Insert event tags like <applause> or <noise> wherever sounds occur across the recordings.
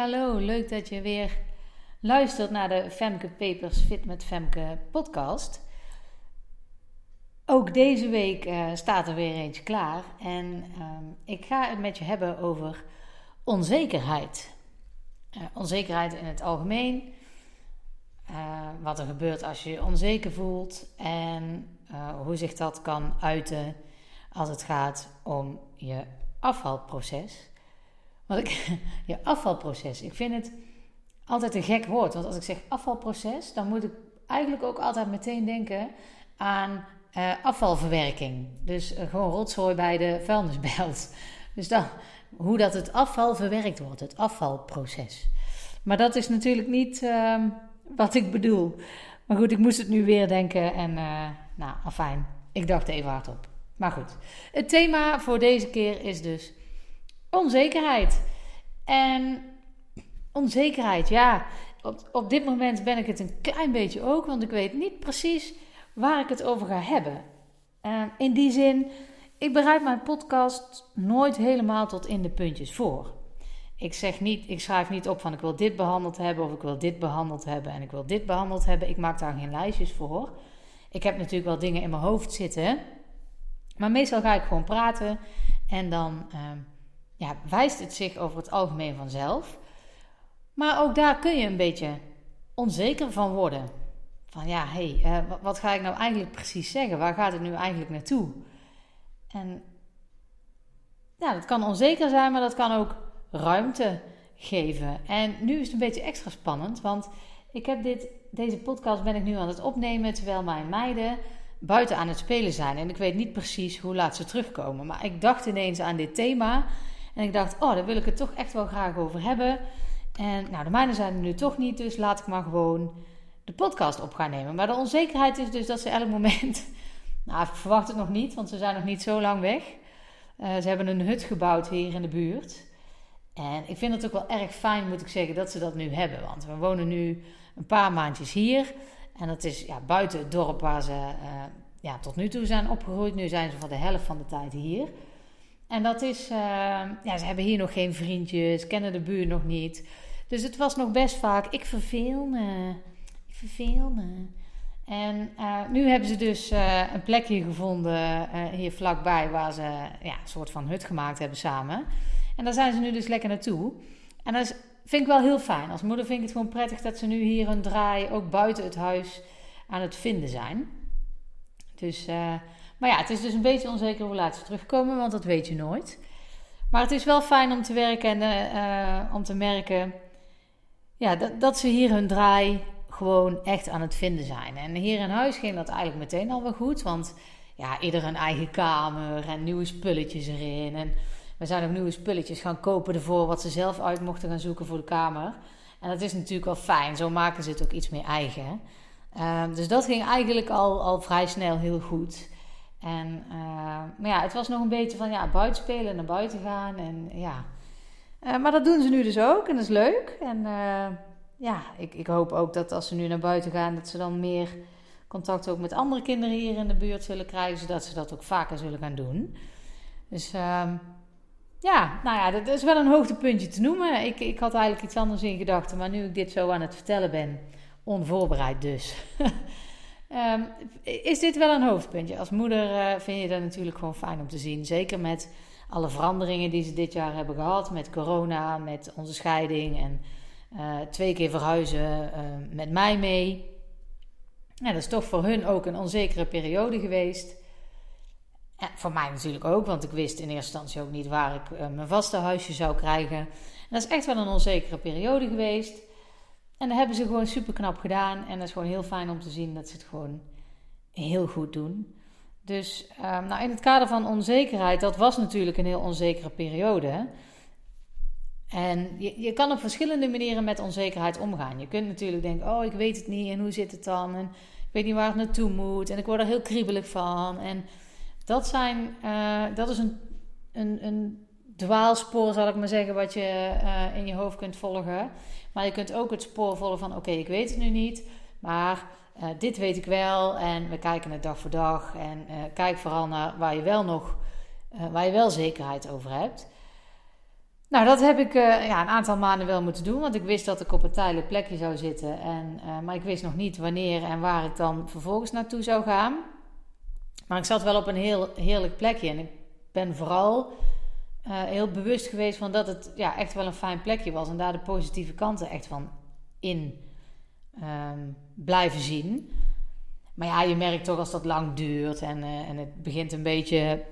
Hallo, leuk dat je weer luistert naar de Femke Papers Fit met Femke podcast. Ook deze week uh, staat er weer eentje klaar en ehm, ik ga het met je hebben over onzekerheid. Uh, onzekerheid in het algemeen, uh, wat er gebeurt als je je onzeker voelt en hoe zich dat kan uiten als het gaat om je afvalproces. Want ik, <laughs> je afvalproces, ik vind het altijd een gek woord. Want als ik zeg afvalproces, dan moet ik eigenlijk ook altijd meteen denken aan uh, afvalverwerking. Dus uh, gewoon rotzooi bij de vuilnisbelt. <laughs> Dus dan, hoe dat het afval verwerkt wordt, het afvalproces. Maar dat is natuurlijk niet uh, wat ik bedoel. Maar goed, ik moest het nu weer denken en uh, nou, afijn. Ik dacht even hardop. Maar goed, het thema voor deze keer is dus onzekerheid. En onzekerheid, ja, op, op dit moment ben ik het een klein beetje ook, want ik weet niet precies waar ik het over ga hebben. Uh, in die zin, ik bereid mijn podcast nooit helemaal tot in de puntjes voor. Ik zeg niet, ik schrijf niet op van ik wil dit behandeld hebben of ik wil dit behandeld hebben en ik wil dit behandeld hebben. Ik maak daar geen lijstjes voor. Ik heb natuurlijk wel dingen in mijn hoofd zitten, maar meestal ga ik gewoon praten en dan uh, ja, wijst het zich over het algemeen vanzelf. Maar ook daar kun je een beetje onzeker van worden. Van ja, hé, hey, uh, wat ga ik nou eigenlijk precies zeggen? Waar gaat het nu eigenlijk naartoe? En ja, dat kan onzeker zijn, maar dat kan ook ruimte geven. En nu is het een beetje extra spannend, want ik heb dit, deze podcast ben ik nu aan het opnemen terwijl mijn meiden buiten aan het spelen zijn. En ik weet niet precies hoe laat ze terugkomen. Maar ik dacht ineens aan dit thema. En ik dacht, oh, daar wil ik het toch echt wel graag over hebben. En nou, de mijne zijn er nu toch niet, dus laat ik maar gewoon de podcast op gaan nemen. Maar de onzekerheid is dus dat ze elk moment. <laughs> Nou, ik verwacht het nog niet, want ze zijn nog niet zo lang weg. Uh, ze hebben een hut gebouwd hier in de buurt. En ik vind het ook wel erg fijn, moet ik zeggen, dat ze dat nu hebben. Want we wonen nu een paar maandjes hier. En dat is ja, buiten het dorp waar ze uh, ja, tot nu toe zijn opgegroeid. Nu zijn ze voor de helft van de tijd hier. En dat is, uh, ja, ze hebben hier nog geen vriendjes, kennen de buurt nog niet. Dus het was nog best vaak, ik verveel me, ik verveel me. En uh, nu hebben ze dus uh, een plekje gevonden hier vlakbij waar ze ja, een soort van hut gemaakt hebben samen. En daar zijn ze nu dus lekker naartoe. En dat vind ik wel heel fijn. Als moeder vind ik het gewoon prettig dat ze nu hier een draai ook buiten het huis aan het vinden zijn. Dus maar ja, het is dus een beetje onzeker hoe laat ze terugkomen, want dat weet je nooit. Maar het is wel fijn om te werken en uh, om te merken ja, dat, dat ze hier hun draai gewoon echt aan het vinden zijn. En hier in huis ging dat eigenlijk meteen al wel goed, want ja, ieder een eigen kamer en nieuwe spulletjes erin. En we zijn ook nieuwe spulletjes gaan kopen ervoor, wat ze zelf uit mochten gaan zoeken voor de kamer. En dat is natuurlijk wel fijn, zo maken ze het ook iets meer eigen. Uh, dus dat ging eigenlijk al, al vrij snel heel goed. En, uh, maar ja, het was nog een beetje van ja, buiten spelen, naar buiten gaan. En ja. Uh, maar dat doen ze nu dus ook en dat is leuk. En uh, ja, ik, ik hoop ook dat als ze nu naar buiten gaan, dat ze dan meer contact ook met andere kinderen hier in de buurt zullen krijgen, zodat ze dat ook vaker zullen gaan doen. Dus ehm, ja, nou ja, dat is wel een hoogtepuntje te noemen. Ik, ik had eigenlijk iets anders in gedachten, maar nu ik dit zo aan het vertellen ben, onvoorbereid dus. <laughs> Um, is dit wel een hoofdpuntje? Als moeder uh, vind je dat natuurlijk gewoon fijn om te zien. Zeker met alle veranderingen die ze dit jaar hebben gehad. Met corona, met onze scheiding en uh, twee keer verhuizen uh, met mij mee. Dat is toch voor hun ook een onzekere periode geweest. En voor mij natuurlijk ook, want ik wist in eerste instantie ook niet waar ik mijn vaste huisje zou krijgen. En dat is echt wel een onzekere periode geweest. En dat hebben ze gewoon super knap gedaan. En dat is gewoon heel fijn om te zien dat ze het gewoon heel goed doen. Dus um, nou, in het kader van onzekerheid, dat was natuurlijk een heel onzekere periode. En je, je kan op verschillende manieren met onzekerheid omgaan. Je kunt natuurlijk denken: oh, ik weet het niet en hoe zit het dan? En ik weet niet waar het naartoe moet. En ik word er heel kriebelig van. En dat, zijn, uh, dat is een, een, een dwaalspoor, zal ik maar zeggen, wat je uh, in je hoofd kunt volgen. Maar je kunt ook het spoor volgen van: oké, ik weet het nu niet, maar uh, dit weet ik wel. En we kijken het dag voor dag. En uh, kijk vooral naar waar je wel nog, waar je wel zekerheid over hebt. Nou, dat heb ik ja, een aantal maanden wel moeten doen, want ik wist dat ik op een tijdelijk plekje zou zitten. En, maar ik wist nog niet wanneer en waar ik dan vervolgens naartoe zou gaan. Maar ik zat wel op een heel heerlijk plekje en ik ben vooral uh, heel bewust geweest van dat het ja, echt wel een fijn plekje was. En daar de positieve kanten echt van in um, blijven zien. Maar ja, je merkt toch als dat lang duurt en, uh, en het begint een beetje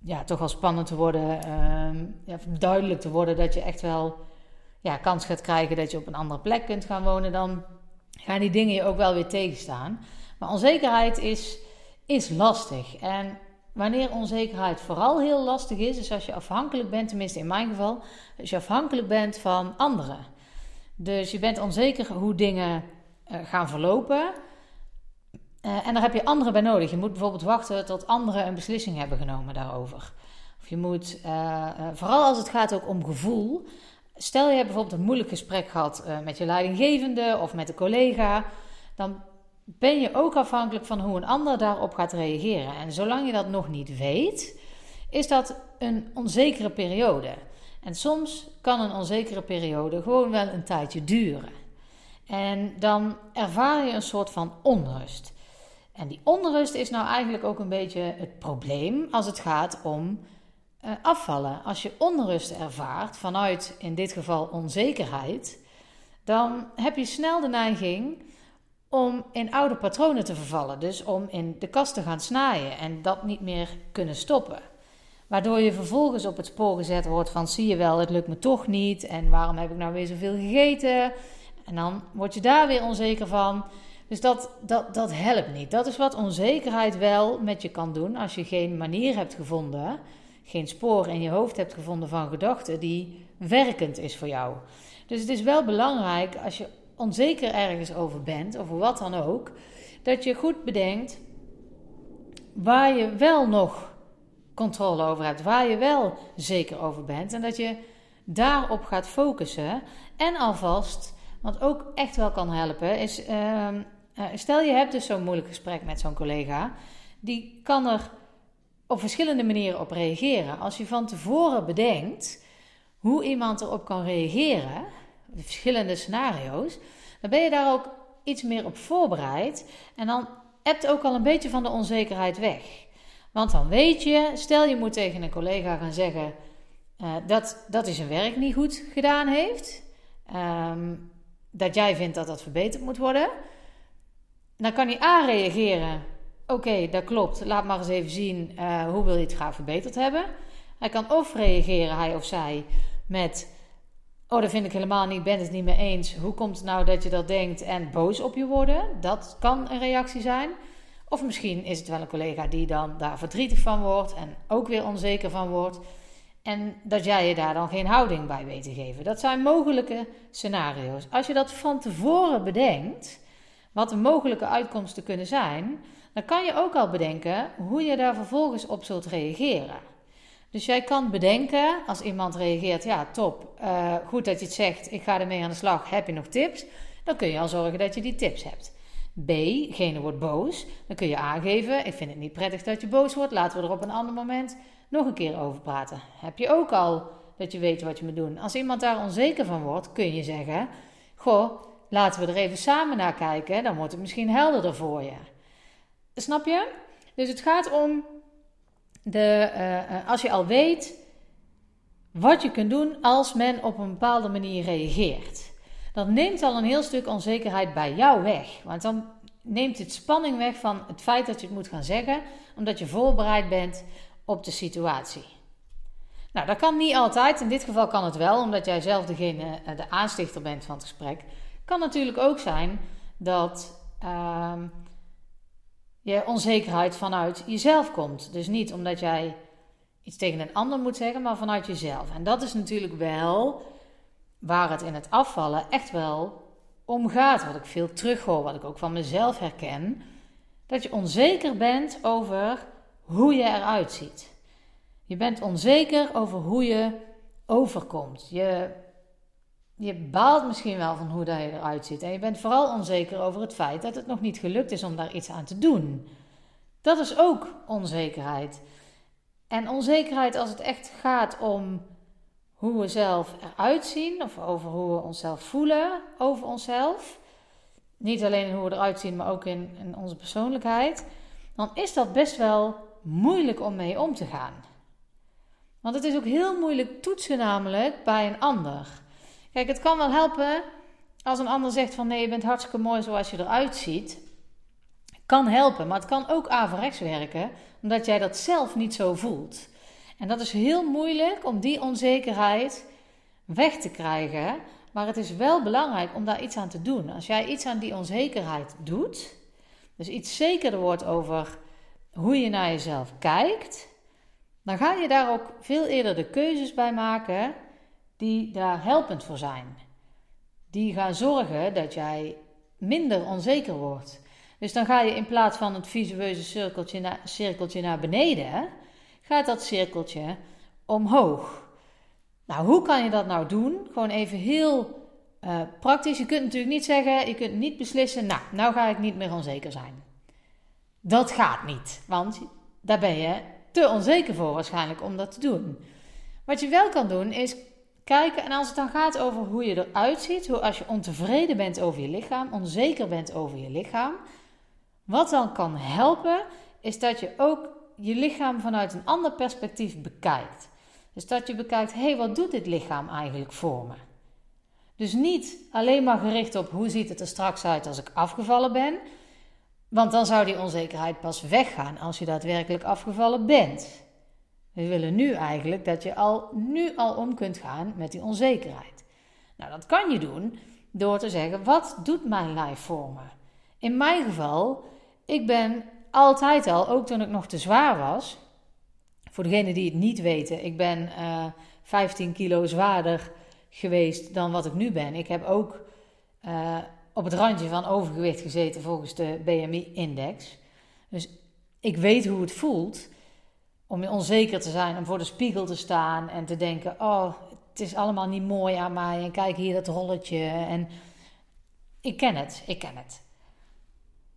ja, toch wel spannend te worden, um, ja, duidelijk te worden dat je echt wel ja, kans gaat krijgen dat je op een andere plek kunt gaan wonen, dan gaan die dingen je ook wel weer tegenstaan. Maar onzekerheid is, is lastig. En wanneer onzekerheid vooral heel lastig is, is als je afhankelijk bent, tenminste in mijn geval, als je afhankelijk bent van anderen. Dus je bent onzeker hoe dingen uh, gaan verlopen. Uh, en daar heb je anderen bij nodig. Je moet bijvoorbeeld wachten tot anderen een beslissing hebben genomen daarover. Of je moet, uh, vooral als het gaat ook om gevoel. Stel je hebt bijvoorbeeld een moeilijk gesprek gehad met je leidinggevende of met een collega. Dan ben je ook afhankelijk van hoe een ander daarop gaat reageren. En zolang je dat nog niet weet, is dat een onzekere periode. En soms kan een onzekere periode gewoon wel een tijdje duren. En dan ervaar je een soort van onrust. En die onrust is nou eigenlijk ook een beetje het probleem als het gaat om uh, afvallen. Als je onrust ervaart vanuit in dit geval onzekerheid, dan heb je snel de neiging om in oude patronen te vervallen. Dus om in de kast te gaan snijden en dat niet meer kunnen stoppen. Waardoor je vervolgens op het spoor gezet wordt van zie je wel, het lukt me toch niet. En waarom heb ik nou weer zoveel gegeten? En dan word je daar weer onzeker van. Dus dat, dat, dat helpt niet. Dat is wat onzekerheid wel met je kan doen als je geen manier hebt gevonden, geen spoor in je hoofd hebt gevonden van gedachten die werkend is voor jou. Dus het is wel belangrijk als je onzeker ergens over bent, over wat dan ook, dat je goed bedenkt waar je wel nog controle over hebt, waar je wel zeker over bent en dat je daarop gaat focussen en alvast, wat ook echt wel kan helpen, is uh, stel je hebt dus zo'n moeilijk gesprek met zo'n collega, die kan er op verschillende manieren op reageren. Als je van tevoren bedenkt hoe iemand erop kan reageren, verschillende scenario's, dan ben je daar ook iets meer op voorbereid en dan hebt ook al een beetje van de onzekerheid weg. Want dan weet je, stel je moet tegen een collega gaan zeggen uh, dat, dat hij zijn werk niet goed gedaan heeft, um, dat jij vindt dat dat verbeterd moet worden, dan kan hij A reageren. Oké, dat klopt. Laat maar eens even zien uh, hoe wil je het graag verbeterd hebben. Hij kan of reageren, hij of zij, met Oh, dat vind ik helemaal niet. Ben het niet mee eens. Hoe komt het nou dat je dat denkt en boos op je worden? Dat kan een reactie zijn. Of misschien is het wel een collega die dan daar verdrietig van wordt en ook weer onzeker van wordt. En dat jij je daar dan geen houding bij weet te geven. Dat zijn mogelijke scenario's. Als je dat van tevoren bedenkt, wat de mogelijke uitkomsten kunnen zijn, dan kan je ook al bedenken hoe je daar vervolgens op zult reageren. Dus jij kan bedenken, als iemand reageert, ja top, uh, goed dat je het zegt, ik ga ermee aan de slag, heb je nog tips? Dan kun je al zorgen dat je die tips hebt. B, gene wordt boos, dan kun je aangeven, ik vind het niet prettig dat je boos wordt, laten we er op een ander moment nog een keer over praten. Heb je ook al dat je weet wat je moet doen. Als iemand daar onzeker van wordt, kun je zeggen, goh, laten we er even samen naar kijken, dan wordt het misschien helderder voor je. Snap je? Dus het gaat om de, uh, als je al weet wat je kunt doen als men op een bepaalde manier reageert. Dat neemt al een heel stuk onzekerheid bij jou weg. Want dan neemt het spanning weg van het feit dat je het moet gaan zeggen, omdat je voorbereid bent op de situatie. Nou, dat kan niet altijd. In dit geval kan het wel, omdat jij zelf degene, eh, de aanstichter bent van het gesprek. Kan natuurlijk ook zijn dat uh, je onzekerheid vanuit jezelf komt. Dus niet omdat jij iets tegen een ander moet zeggen, maar vanuit jezelf. En dat is natuurlijk wel waar het in het afvallen echt wel om gaat. Wat ik veel terughoor, wat ik ook van mezelf herken. Dat je onzeker bent over hoe je eruit ziet. Je bent onzeker over hoe je overkomt. Je, je baalt misschien wel van hoe dat je eruit ziet. En je bent vooral onzeker over het feit dat het nog niet gelukt is om daar iets aan te doen. Dat is ook onzekerheid. En onzekerheid als het echt gaat om hoe we zelf eruit zien of over hoe we onszelf voelen over onszelf, niet alleen in hoe we eruit zien, maar ook in, in onze persoonlijkheid, dan is dat best wel moeilijk om mee om te gaan. Want het is ook heel moeilijk toetsen namelijk bij een ander. Kijk, het kan wel helpen als een ander zegt van nee, je bent hartstikke mooi zoals je eruit ziet. Kan helpen, maar het kan ook averechts werken, omdat jij dat zelf niet zo voelt. En dat is heel moeilijk om die onzekerheid weg te krijgen. Maar het is wel belangrijk om daar iets aan te doen. Als jij iets aan die onzekerheid doet, dus iets zekerder wordt over hoe je naar jezelf kijkt, dan ga je daar ook veel eerder de keuzes bij maken die daar helpend voor zijn. Die gaan zorgen dat jij minder onzeker wordt. Dus dan ga je in plaats van het visueuze cirkeltje, na, cirkeltje naar beneden, gaat dat cirkeltje omhoog. Nou, hoe kan je dat nou doen? Gewoon even heel uh, praktisch. Je kunt natuurlijk niet zeggen, je kunt niet beslissen, nou, nou ga ik niet meer onzeker zijn. Dat gaat niet, want daar ben je te onzeker voor waarschijnlijk om dat te doen. Wat je wel kan doen is kijken, en als het dan gaat over hoe je eruit ziet, hoe als je ontevreden bent over je lichaam, onzeker bent over je lichaam, wat dan kan helpen, is dat je ook je lichaam vanuit een ander perspectief bekijkt. Dus dat je bekijkt, hé, hey, wat doet dit lichaam eigenlijk voor me? Dus niet alleen maar gericht op hoe ziet het er straks uit als ik afgevallen ben, want dan zou die onzekerheid pas weggaan als je daadwerkelijk afgevallen bent. We willen nu eigenlijk dat je al nu al om kunt gaan met die onzekerheid. Nou, dat kan je doen door te zeggen: wat doet mijn lijf voor me? In mijn geval, ik ben altijd al, ook toen ik nog te zwaar was. Voor degenen die het niet weten, ik ben uh, eh, 15 kilo zwaarder geweest dan wat ik nu ben. Ik heb ook uh, op het randje van overgewicht gezeten volgens de BMI-index. Dus ik weet hoe het voelt om onzeker te zijn, om voor de spiegel te staan en te denken: oh, het is allemaal niet mooi aan mij en kijk hier dat rolletje. En ik ken het, ik ken het.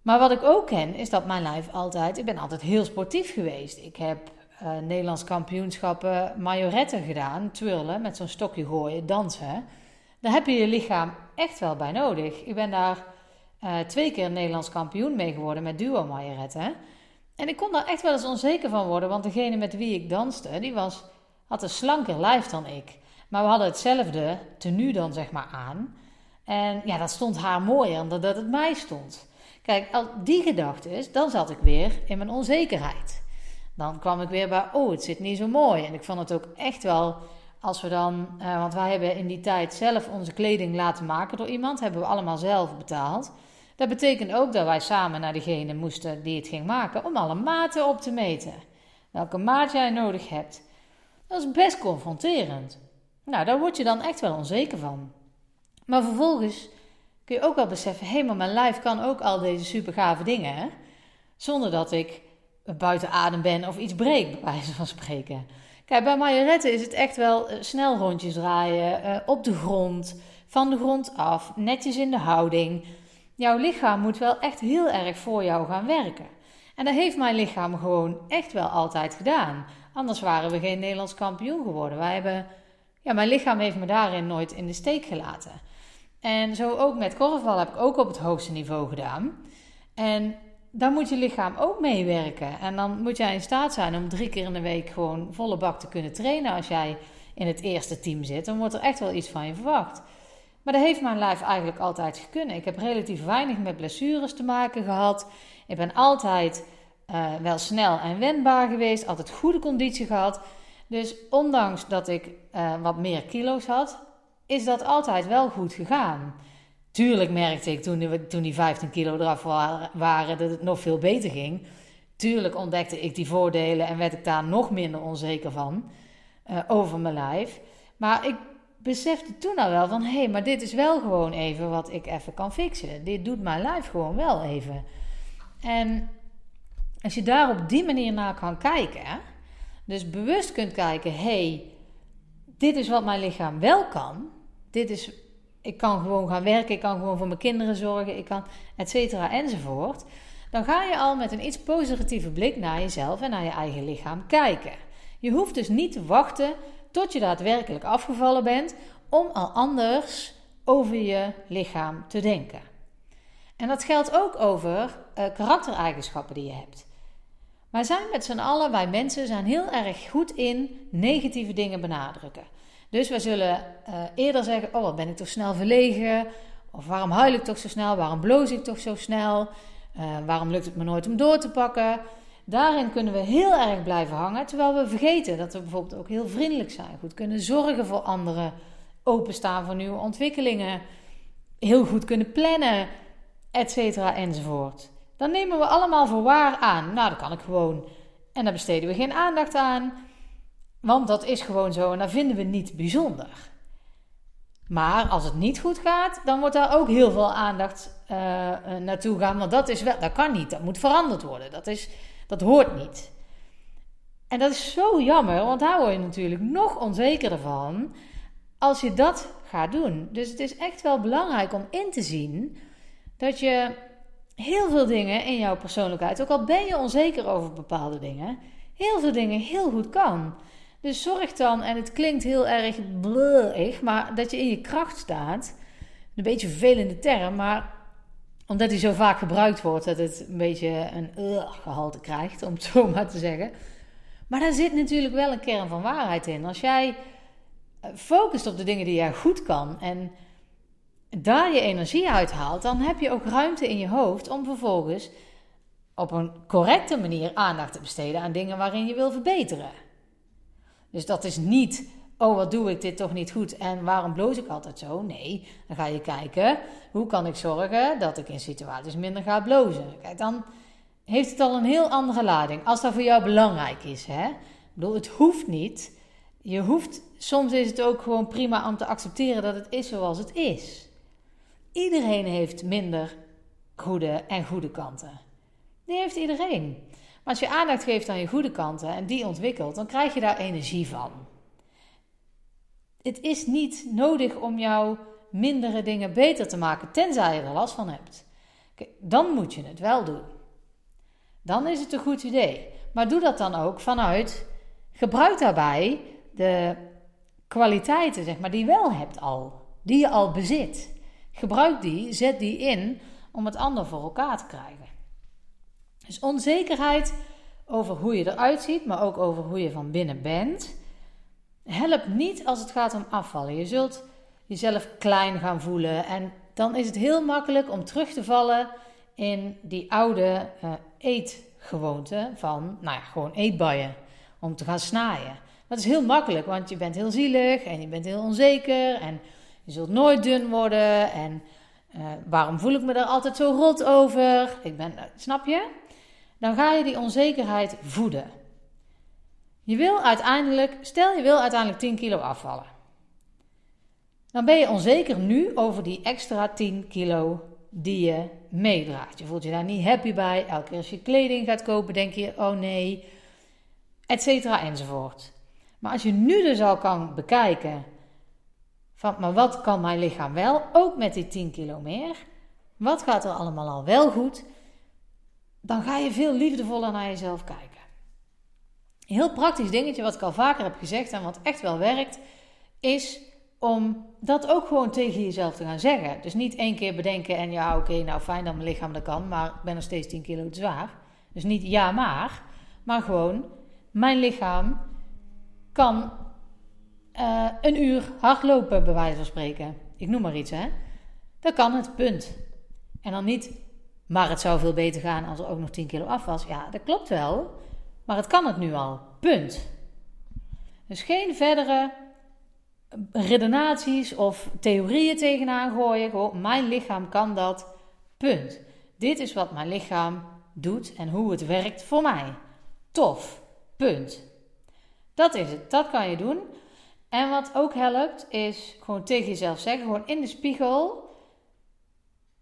Maar wat ik ook ken, is dat mijn lijf altijd, ik ben altijd heel sportief geweest. Ik heb uh, Nederlands kampioenschappen majoretten gedaan, twirlen, met zo'n stokje gooien, dansen. Daar heb je je lichaam echt wel bij nodig. Ik ben daar uh, twee keer Nederlands kampioen mee geworden met duo majoretten. En ik kon daar echt wel eens onzeker van worden, want degene met wie ik danste, die was, had een slanker lijf dan ik. Maar we hadden hetzelfde tenue dan zeg maar aan. En ja, dat stond haar mooier dan dat het mij stond. Kijk, als die gedachte is, dan zat ik weer in mijn onzekerheid. Dan kwam ik weer bij, oh, het zit niet zo mooi. En ik vond het ook echt wel, als we dan, uh, want wij hebben in die tijd zelf onze kleding laten maken door iemand, hebben we allemaal zelf betaald. Dat betekent ook dat wij samen naar degene moesten die het ging maken om alle maten op te meten. Welke maat jij nodig hebt. Dat is best confronterend. Nou, daar word je dan echt wel onzeker van. Maar vervolgens kun je ook wel beseffen: hé, hey, maar mijn lijf kan ook al deze super gave dingen. Hè? Zonder dat ik buiten adem ben of iets breek, bij wijze van spreken. Kijk, bij majoretten is het echt wel uh, snel rondjes draaien, uh, op de grond, van de grond af, netjes in de houding. Jouw lichaam moet wel echt heel erg voor jou gaan werken. En dat heeft mijn lichaam gewoon echt wel altijd gedaan. Anders waren we geen Nederlands kampioen geworden. Wij hebben, ja, mijn lichaam heeft me daarin nooit in de steek gelaten. En zo ook met korfbal heb ik ook op het hoogste niveau gedaan. En daar moet je lichaam ook meewerken. En dan moet jij in staat zijn om drie keer in de week gewoon volle bak te kunnen trainen. Als jij in het eerste team zit, dan wordt er echt wel iets van je verwacht. Maar dat heeft mijn lijf eigenlijk altijd gekund. Ik heb relatief weinig met blessures te maken gehad. Ik ben altijd uh, wel snel en wendbaar geweest, altijd goede conditie gehad. Dus ondanks dat ik uh, wat meer kilo's had, is dat altijd wel goed gegaan. Tuurlijk merkte ik toen die, toen die 15 kilo eraf waren dat het nog veel beter ging. Tuurlijk ontdekte ik die voordelen en werd ik daar nog minder onzeker van uh, over mijn lijf. Maar ik besefte toen al wel van hé, hey, maar dit is wel gewoon even wat ik even kan fixen. Dit doet mijn lijf gewoon wel even. En als je daar op die manier naar kan kijken, dus bewust kunt kijken, hé, hey, dit is wat mijn lichaam wel kan. Dit is, ik kan gewoon gaan werken, ik kan gewoon voor mijn kinderen zorgen, ik kan, et cetera, enzovoort. Dan ga je al met een iets positieve blik naar jezelf en naar je eigen lichaam kijken. Je hoeft dus niet te wachten tot je daadwerkelijk afgevallen bent, om al anders over je lichaam te denken. En dat geldt ook over uh, karaktereigenschappen die je hebt. Wij zijn met z'n allen, wij mensen, zijn heel erg goed in negatieve dingen benadrukken. Dus wij zullen uh, eerder zeggen: Oh, wat ben ik toch snel verlegen? Of waarom huil ik toch zo snel? Waarom bloos ik toch zo snel? Uh, waarom lukt het me nooit om door te pakken? Daarin kunnen we heel erg blijven hangen, terwijl we vergeten dat we bijvoorbeeld ook heel vriendelijk zijn, goed kunnen zorgen voor anderen, openstaan voor nieuwe ontwikkelingen, heel goed kunnen plannen, et cetera enzovoort. Dan nemen we allemaal voor waar aan. Nou, dat kan ik gewoon. En daar besteden we geen aandacht aan, want dat is gewoon zo en dat vinden we niet bijzonder. Maar als het niet goed gaat, dan wordt daar ook heel veel aandacht uh, naartoe gaan. Want dat, is wel, dat kan niet, dat moet veranderd worden. Dat, is, dat hoort niet. En dat is zo jammer, want daar word je natuurlijk nog onzekerder van als je dat gaat doen. Dus het is echt wel belangrijk om in te zien dat je heel veel dingen in jouw persoonlijkheid, ook al ben je onzeker over bepaalde dingen, heel veel dingen heel goed kan. Dus zorg dan, en het klinkt heel erg bleuig, maar dat je in je kracht staat. Een beetje vervelende term, maar omdat die zo vaak gebruikt wordt, dat het een beetje een uh, gehalte krijgt, om het <laughs> zo maar te zeggen. Maar daar zit natuurlijk wel een kern van waarheid in. Als jij eh, focust op de dingen die jij goed kan en daar je energie uithaalt, dan heb je ook ruimte in je hoofd om vervolgens op een correcte manier aandacht te besteden aan dingen waarin je wil verbeteren. Dus dat is niet, oh wat doe ik dit toch niet goed en waarom bloos ik altijd zo? Nee, dan ga je kijken, hoe kan ik zorgen dat ik in situaties minder ga blozen? Kijk, dan heeft het al een heel andere lading. Als dat voor jou belangrijk is, hè. Ik bedoel, het hoeft niet. Je hoeft, soms is het ook gewoon prima om te accepteren dat het is zoals het is. Iedereen heeft minder goede en goede kanten. Die heeft iedereen. Maar als je aandacht geeft aan je goede kanten en die ontwikkelt, dan krijg je daar energie van. Het is niet nodig om jouw mindere dingen beter te maken, tenzij je er last van hebt. Dan moet je het wel doen. Dan is het een goed idee. Maar doe dat dan ook vanuit, gebruik daarbij de kwaliteiten zeg maar, die je wel hebt al, die je al bezit. Gebruik die, zet die in om het ander voor elkaar te krijgen. Dus onzekerheid over hoe je eruit ziet, maar ook over hoe je van binnen bent, helpt niet als het gaat om afvallen. Je zult jezelf klein gaan voelen en dan is het heel makkelijk om terug te vallen in die oude uh, eetgewoonte van, nou ja, gewoon eetbuien, om te gaan snaaien. Dat is heel makkelijk, want je bent heel zielig en je bent heel onzeker en je zult nooit dun worden en uh, waarom voel ik me daar altijd zo rot over? Ik ben, snap je? dan ga je die onzekerheid voeden. Je wil uiteindelijk, stel je wil uiteindelijk 10 kilo afvallen. Dan ben je onzeker nu over die extra 10 kilo die je meedraagt. Je voelt je daar niet happy bij. Elke keer als je kleding gaat kopen, denk je: oh nee, et cetera enzovoort. Maar als je nu dus al kan bekijken van, maar wat kan mijn lichaam wel, ook met die 10 kilo meer? Wat gaat er allemaal al wel goed? dan ga je veel liefdevoller naar jezelf kijken. Een heel praktisch dingetje wat ik al vaker heb gezegd en wat echt wel werkt, is om dat ook gewoon tegen jezelf te gaan zeggen. Dus niet één keer bedenken en ja, oké, nou fijn dat mijn lichaam dat kan, maar ik ben nog steeds 10 kilo te zwaar. Dus niet ja, maar, maar gewoon, mijn lichaam kan uh, een uur hardlopen, bij wijze van spreken. Ik noem maar iets, hè. Dat kan het, punt. En dan niet maar het zou veel beter gaan als er ook nog 10 kilo af was. Ja, dat klopt wel. Maar het kan het nu al. Punt. Dus geen verdere redenaties of theorieën tegenaan gooien. Gewoon, mijn lichaam kan dat. Punt. Dit is wat mijn lichaam doet en hoe het werkt voor mij. Tof. Punt. Dat is het. Dat kan je doen. En wat ook helpt, is gewoon tegen jezelf zeggen, gewoon in de spiegel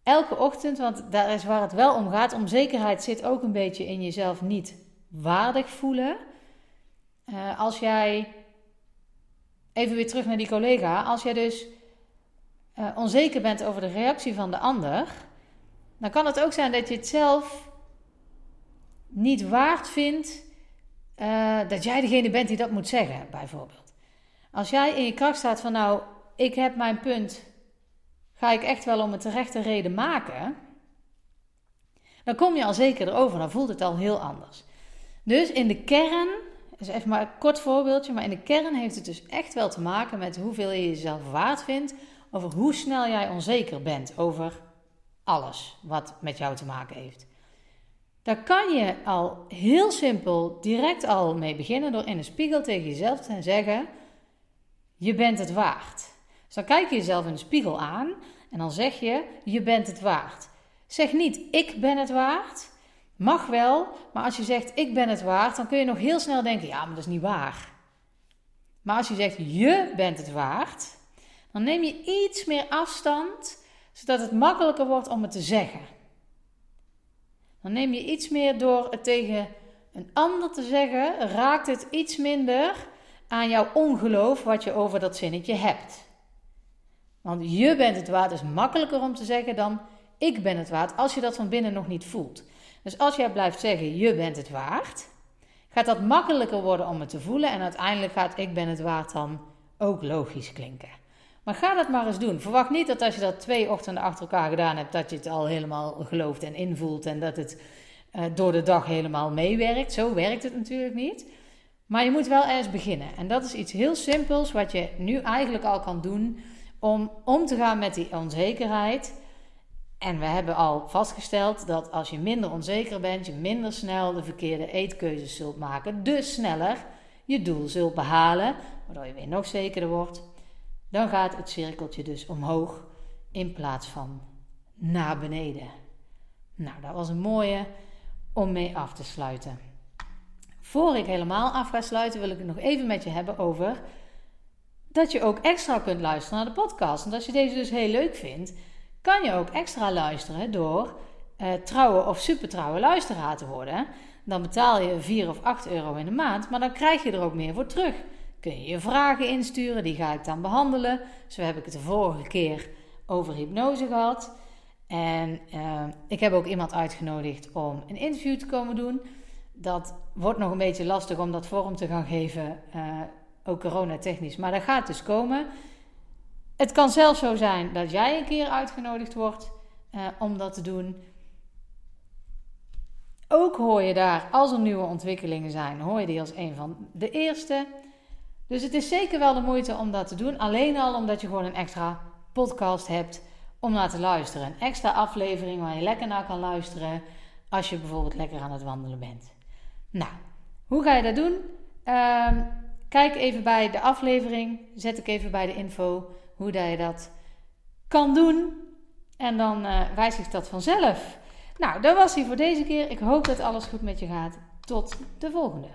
elke ochtend, want daar is waar het wel om gaat. Onzekerheid zit ook een beetje in jezelf niet waardig voelen. Uh, als jij, even weer terug naar die collega, als jij dus uh, onzeker bent over de reactie van de ander, dan kan het ook zijn dat je het zelf niet waard vindt uh, dat jij degene bent die dat moet zeggen, bijvoorbeeld. Als jij in je kracht staat van nou, ik heb mijn punt, ga ik echt wel om het terechte reden maken, dan kom je al zeker erover, dan voelt het al heel anders. Dus in de kern, dus even maar een kort voorbeeldje, maar in de kern heeft het dus echt wel te maken met hoeveel je jezelf waard vindt, over hoe snel jij onzeker bent over alles wat met jou te maken heeft. Daar kan je al heel simpel direct al mee beginnen door in een spiegel tegen jezelf te zeggen: Je bent het waard. Dus dan kijk je jezelf in de spiegel aan en dan zeg je: Je bent het waard. Zeg niet: Ik ben het waard. Mag wel, maar als je zegt: Ik ben het waard, dan kun je nog heel snel denken: Ja, maar dat is niet waar. Maar als je zegt: Je bent het waard, dan neem je iets meer afstand, zodat het makkelijker wordt om het te zeggen. Dan neem je iets meer door het tegen een ander te zeggen, raakt het iets minder aan jouw ongeloof wat je over dat zinnetje hebt. Want je bent het waard is makkelijker om te zeggen dan ik ben het waard als je dat van binnen nog niet voelt. Dus als jij blijft zeggen je bent het waard, gaat dat makkelijker worden om het te voelen en uiteindelijk gaat ik ben het waard dan ook logisch klinken. Maar ga dat maar eens doen. Verwacht niet dat als je dat twee ochtenden achter elkaar gedaan hebt, dat je het al helemaal gelooft en invoelt en dat het uh, door de dag helemaal meewerkt. Zo werkt het natuurlijk niet. Maar je moet wel eens beginnen. En dat is iets heel simpels wat je nu eigenlijk al kan doen om om te gaan met die onzekerheid. En we hebben al vastgesteld dat als je minder onzeker bent, je minder snel de verkeerde eetkeuzes zult maken. Dus sneller je doel zult behalen, waardoor je weer nog zekerder wordt dan gaat het cirkeltje dus omhoog in plaats van naar beneden. Nou, dat was een mooie om mee af te sluiten. Voor ik helemaal af ga sluiten, wil ik het nog even met je hebben over dat je ook extra kunt luisteren naar de podcast. Want als je deze dus heel leuk vindt, kan je ook extra luisteren door uh, trouwe of supertrouwe luisteraar te worden. Dan betaal je 4 of 8 euro in de maand, maar dan krijg je er ook meer voor terug kun je je vragen insturen. Die ga ik dan behandelen. Zo heb ik het de vorige keer over hypnose gehad. En uh, ik heb ook iemand uitgenodigd om een interview te komen doen. Dat wordt nog een beetje lastig om dat vorm te gaan geven, uh, ook coronatechnisch. Maar dat gaat dus komen. Het kan zelfs zo zijn dat jij een keer uitgenodigd wordt uh, om dat te doen. Ook hoor je daar, als er nieuwe ontwikkelingen zijn, hoor je die als een van de eerste. Dus het is zeker wel de moeite om dat te doen. Alleen al omdat je gewoon een extra podcast hebt om naar te luisteren. Een extra aflevering waar je lekker naar kan luisteren als je bijvoorbeeld lekker aan het wandelen bent. Nou, hoe ga je dat doen? Ehm, kijk even bij de aflevering. Zet ik even bij de info hoe dat je dat kan doen. En dan uh, wijzigt dat vanzelf. Nou, dat was hij voor deze keer. Ik hoop dat alles goed met je gaat. Tot de volgende.